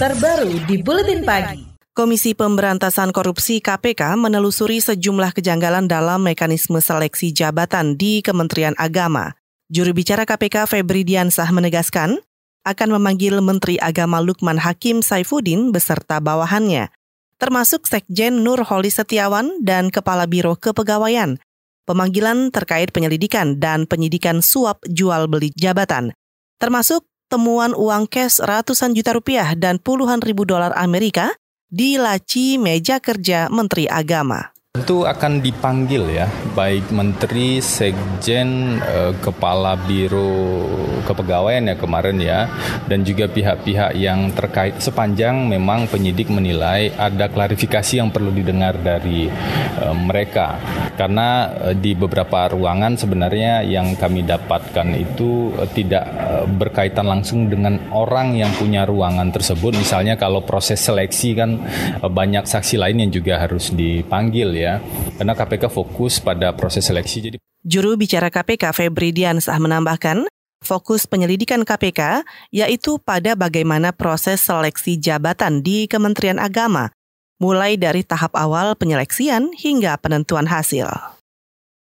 terbaru di Buletin Pagi. Komisi Pemberantasan Korupsi KPK menelusuri sejumlah kejanggalan dalam mekanisme seleksi jabatan di Kementerian Agama. Juru bicara KPK Febri Diansah menegaskan akan memanggil Menteri Agama Lukman Hakim Saifuddin beserta bawahannya, termasuk Sekjen Nur Holi Setiawan dan Kepala Biro Kepegawaian. Pemanggilan terkait penyelidikan dan penyidikan suap jual beli jabatan, termasuk temuan uang cash ratusan juta rupiah dan puluhan ribu dolar Amerika di laci meja kerja Menteri Agama. Tentu akan dipanggil ya, baik Menteri, Sekjen, eh, Kepala Biro Kepegawaian ya kemarin ya, dan juga pihak-pihak yang terkait sepanjang memang penyidik menilai ada klarifikasi yang perlu didengar dari eh, mereka. Karena eh, di beberapa ruangan sebenarnya yang kami dapatkan itu tidak berkaitan langsung dengan orang yang punya ruangan tersebut. Misalnya kalau proses seleksi kan banyak saksi lain yang juga harus dipanggil ya ya, karena KPK fokus pada proses seleksi. Jadi Juru bicara KPK Febri Diansah menambahkan, fokus penyelidikan KPK yaitu pada bagaimana proses seleksi jabatan di Kementerian Agama, mulai dari tahap awal penyeleksian hingga penentuan hasil.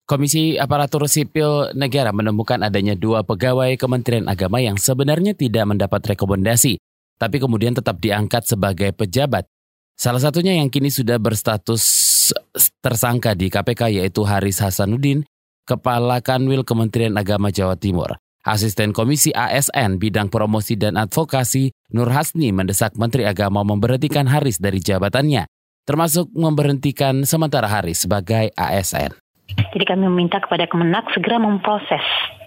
Komisi Aparatur Sipil Negara menemukan adanya dua pegawai Kementerian Agama yang sebenarnya tidak mendapat rekomendasi, tapi kemudian tetap diangkat sebagai pejabat. Salah satunya yang kini sudah berstatus tersangka di KPK yaitu Haris Hasanuddin, Kepala Kanwil Kementerian Agama Jawa Timur. Asisten Komisi ASN Bidang Promosi dan Advokasi Nur Hasni mendesak Menteri Agama memberhentikan Haris dari jabatannya, termasuk memberhentikan sementara Haris sebagai ASN. Jadi kami meminta kepada Kemenak segera memproses.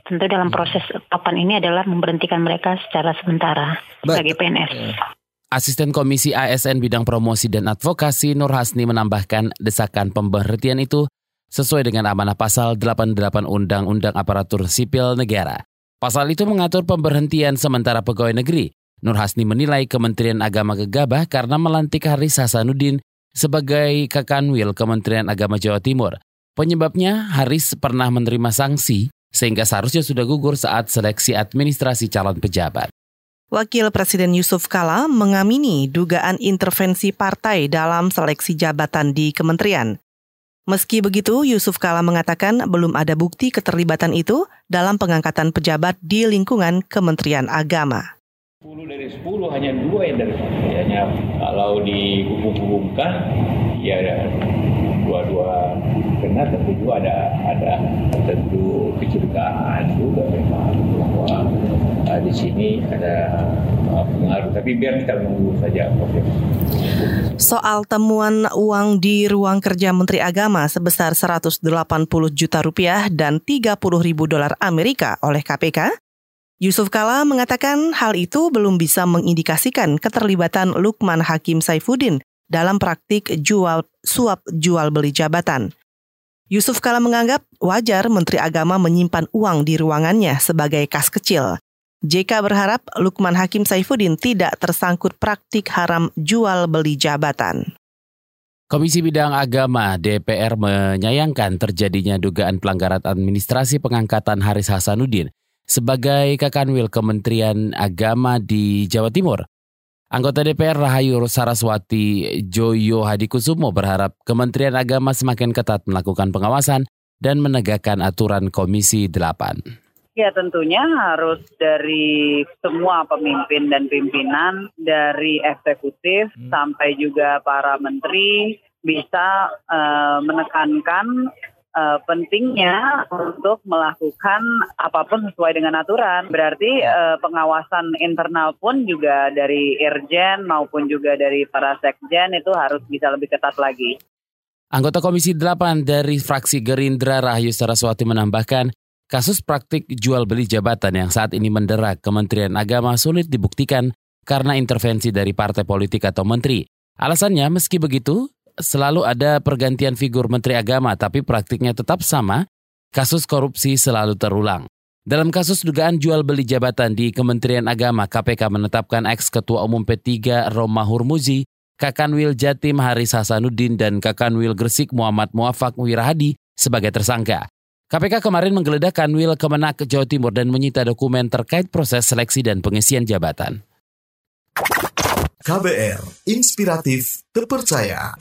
Tentu dalam proses papan ini adalah memberhentikan mereka secara sementara sebagai PNS. Asisten Komisi ASN Bidang Promosi dan Advokasi Nur Hasni menambahkan desakan pemberhentian itu sesuai dengan amanah pasal 88 Undang-Undang Aparatur Sipil Negara. Pasal itu mengatur pemberhentian sementara pegawai negeri. Nur Hasni menilai Kementerian Agama gegabah karena melantik Haris Hasanuddin sebagai Kakanwil Kementerian Agama Jawa Timur. Penyebabnya Haris pernah menerima sanksi sehingga seharusnya sudah gugur saat seleksi administrasi calon pejabat. Wakil Presiden Yusuf Kala mengamini dugaan intervensi partai dalam seleksi jabatan di kementerian. Meski begitu, Yusuf Kala mengatakan belum ada bukti keterlibatan itu dalam pengangkatan pejabat di lingkungan Kementerian Agama. 10 dari 10 hanya dua yang dari hanya kalau dihubung-hubungkan ya dua-dua kena tentu juga ada ada tentu kecurigaan juga memang di sini ada uh, pengaruh tapi biar kita menunggu saja. Soal temuan uang di ruang kerja Menteri Agama sebesar 180 juta rupiah dan 30 ribu dolar Amerika oleh KPK, Yusuf Kala mengatakan hal itu belum bisa mengindikasikan keterlibatan Lukman Hakim Saifuddin dalam praktik jual suap jual beli jabatan. Yusuf Kala menganggap wajar Menteri Agama menyimpan uang di ruangannya sebagai kas kecil. JK berharap Lukman Hakim Saifuddin tidak tersangkut praktik haram jual beli jabatan. Komisi Bidang Agama DPR menyayangkan terjadinya dugaan pelanggaran administrasi pengangkatan Haris Hasanuddin sebagai Kakanwil Kementerian Agama di Jawa Timur. Anggota DPR Rahayu Saraswati Joyo Hadikusumo berharap Kementerian Agama semakin ketat melakukan pengawasan dan menegakkan aturan Komisi 8. Ya tentunya harus dari semua pemimpin dan pimpinan, dari eksekutif hmm. sampai juga para menteri bisa uh, menekankan uh, pentingnya untuk melakukan apa pun sesuai dengan aturan. Berarti uh, pengawasan internal pun juga dari Irjen maupun juga dari para sekjen itu harus bisa lebih ketat lagi. Anggota Komisi 8 dari fraksi Gerindra Rahayu Saraswati menambahkan, kasus praktik jual beli jabatan yang saat ini mendera Kementerian Agama sulit dibuktikan karena intervensi dari partai politik atau menteri. Alasannya, meski begitu, selalu ada pergantian figur Menteri Agama, tapi praktiknya tetap sama, kasus korupsi selalu terulang. Dalam kasus dugaan jual beli jabatan di Kementerian Agama, KPK menetapkan ex-ketua umum P3 Roma Hurmuzi, Kakanwil Jatim Haris Hasanuddin, dan Kakanwil Gresik Muhammad Muafak Wirahadi sebagai tersangka. KPK kemarin menggeledah Kanwil Kemenak Jawa Timur dan menyita dokumen terkait proses seleksi dan pengisian jabatan. KBR, inspiratif, terpercaya.